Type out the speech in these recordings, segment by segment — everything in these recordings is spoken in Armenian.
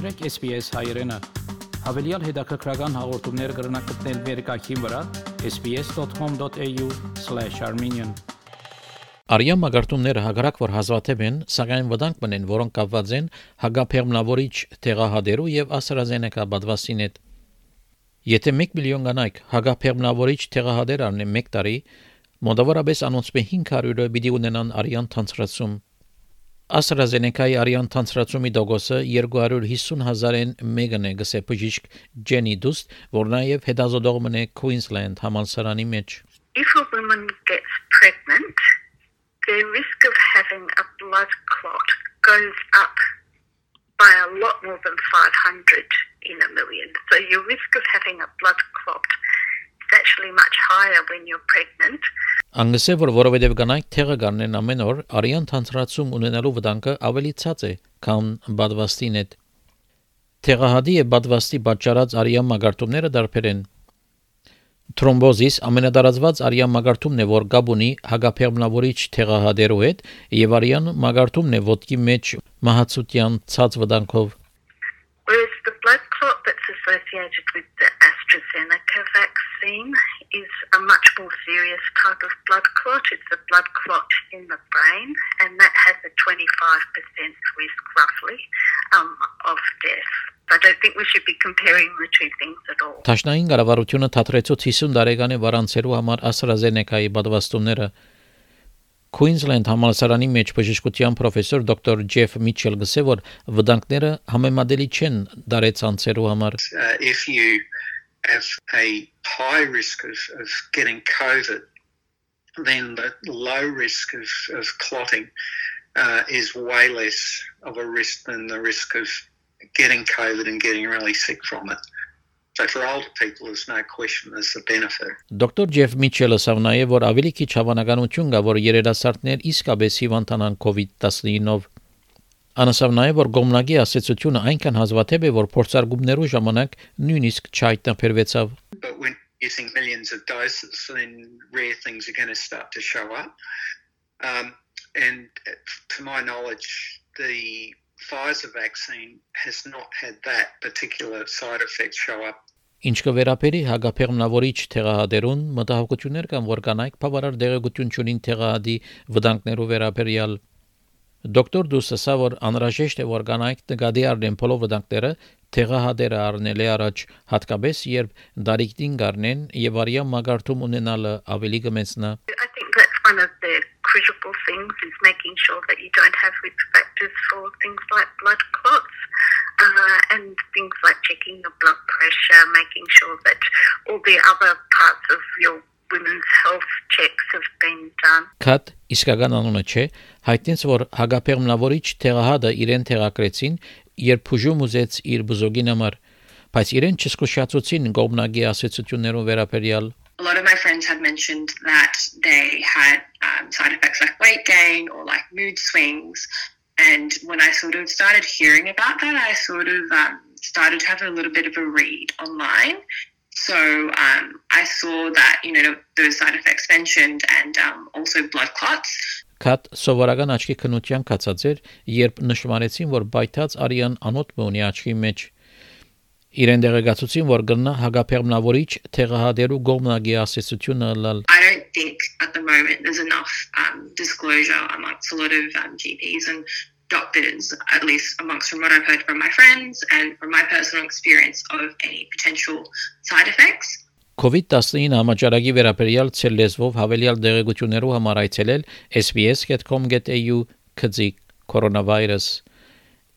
Մաղթրեք SPS հայրենը։ Հավելյալ հետաքրքրական հաղորդումներ կգրնակցնել վերկայքին վրա sps.com.au/armenian Արիան մագարտումները հագարակ որ հազվադեպ են, սակայն վտանգ մնեն, որոնք կապված են հագափեղմնավորիչ տեղահadերու եւ AstraZeneca բադվասին հետ։ Եթե 1 միլիոն կանայք հագափեղմնավորիչ տեղահadեր առնեն 1 տարի, մոտավորապես անոնցմե 500-ը պիտի ունենան արիան թանցրացում։ AstraZeneca-ի արիան թանցրացումի դոգոսը 250.000-ին մեկն է գսե բժիշկ Ջենի Դուստ, որ նաև հետազոտող մնե Queensland համալսարանի մեջ։ If a woman gets pregnant, the risk of having a blood clot goes up by a lot more than 500 in a million. So your risk of having a blood clot is actually much higher when you're pregnant. Անգսե որ որովհետև կանայք թեղը գարնեն ամեն օր, արյան թանցրացում ունենալու վտանգը ավելի ցած է, քան բադվաստին հետ։ Թեղահադի եւ բադվաստի պատճառած արյան մագարտումները դարբեր են։ Թրոմբոզիս ամենադարածված արյան մագարտումն է, որ գաբ ունի հագափեղմնավորիչ թեղահադերու հետ եւ արյան մագարտումն է ոտքի մեջ մահացության ցած վտանգով։ Whereas the blood clot that's associated with the AstraZeneca vaccine is a much more serious type of blood clot. It's a blood clot in the brain, and that has a 25% risk, roughly, um, of death. I don't think we should be comparing the two things at all. Տաշնային կառավարությունը թատրեցոց 50 տարեկան է վարանցերու համար AstraZeneca-ի պատվաստումները Queensland համալսարանի մեջ բժշկության պրոֆեսոր դոկտոր Ջեֆ Միչել գսե որ վտանգները համեմատելի չեն դարեցանցերու համար uh, if you have a high risk of, of getting covid then the low risk of, of clotting uh, is way less of a risk than the risk of getting covid and getting really sick from it So for older people, there's no question there's a benefit. Դոկտոր Ջեֆ Միչելը ասավ նաև, որ ավելի քիչ հավանականություն կա, որ երիտասարդներ իսկապես հիվանդանան COVID-19-ով։ Անասավ նաև, որ գոմնագի ասեցությունը այնքան հազվադեպ է, որ փորձարկումներու ժամանակ նույնիսկ չայտնաբերվեցավ։ using millions of doses, then rare things are going to start to show up. Um, and to my knowledge, the Pfizer vaccine has not had that particular side effect show up. Ինչ կվերապերի հագափեղմնավորիչ թեղահատերուն մտահոգություններ կան, որ կանայք բավարար դեղեցություն ունին թեղահատի վտանգներով վերաբերյալ Դոկտոր Դուսը ասա որ անհրաժեշտ է որ կանայք նկատի առնեն բոլոր վտանգները թեղահատերը առնել է առաջ հատկապես երբ դարիքին գարնեն եւ արիա մագարտում ունենալը ավելի կմեցնա I think that's one of the critical things is making sure that you don't have risk factors for things like blood clots uh, and things like checking your blood pressure, making sure that all the other parts of your women's health checks have been done. Կատ իսկական անունը չէ, հայտնեց որ հագապեղմնավորիչ թեղահատը իրեն թեղակրեցին, երբ բուժում ուզեց իր բուզոգին համար, բայց իրեն չսկուշացուցին գոբնագի ասոցիացիաներով վերաբերյալ a lot of my friends have mentioned that they had um, side effects like weight gain or like mood swings. And when I sort of started hearing about that, I sort of um, started have a little bit of a read online. So um, I saw that, you know, those side effects mentioned and um, also blood clots. Կատ սովորական աչքի քնության կացած էր, երբ նշмарեցին, որ բայթած արյան անոտ մոնի աչքի մեջ իրեն դեղեկացուցին, որ գտնա հագապեղմնավորիչ թեղահատերու գոմնագի ասեցությունը լալ I don't think at the moment there's enough um, disclosure amongst a lot of um, GPs and doctors, at least amongst from what I've heard from my friends and from my personal experience of any potential side effects. COVID-19 համաճարակի վերաբերյալ ցելլեզվով հավելյալ դեղեցություններով համար այցելել sbs.com.au քծի կորոնավիրուս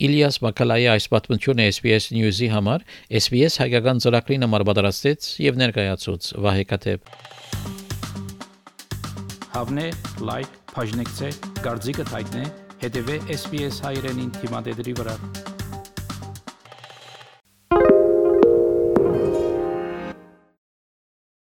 Իլիաս Մակալայի այս պատմությունը SBS News-ի համար SBS հայկական ծրագրին համար պատրաստեց եւ ներկայացուց Վահե Կատեփ։ Հավնե լայք, բաժնեկցե, դարձիկը թայտնե, հետեւե SBS հայրենին թիմադեդի վրա։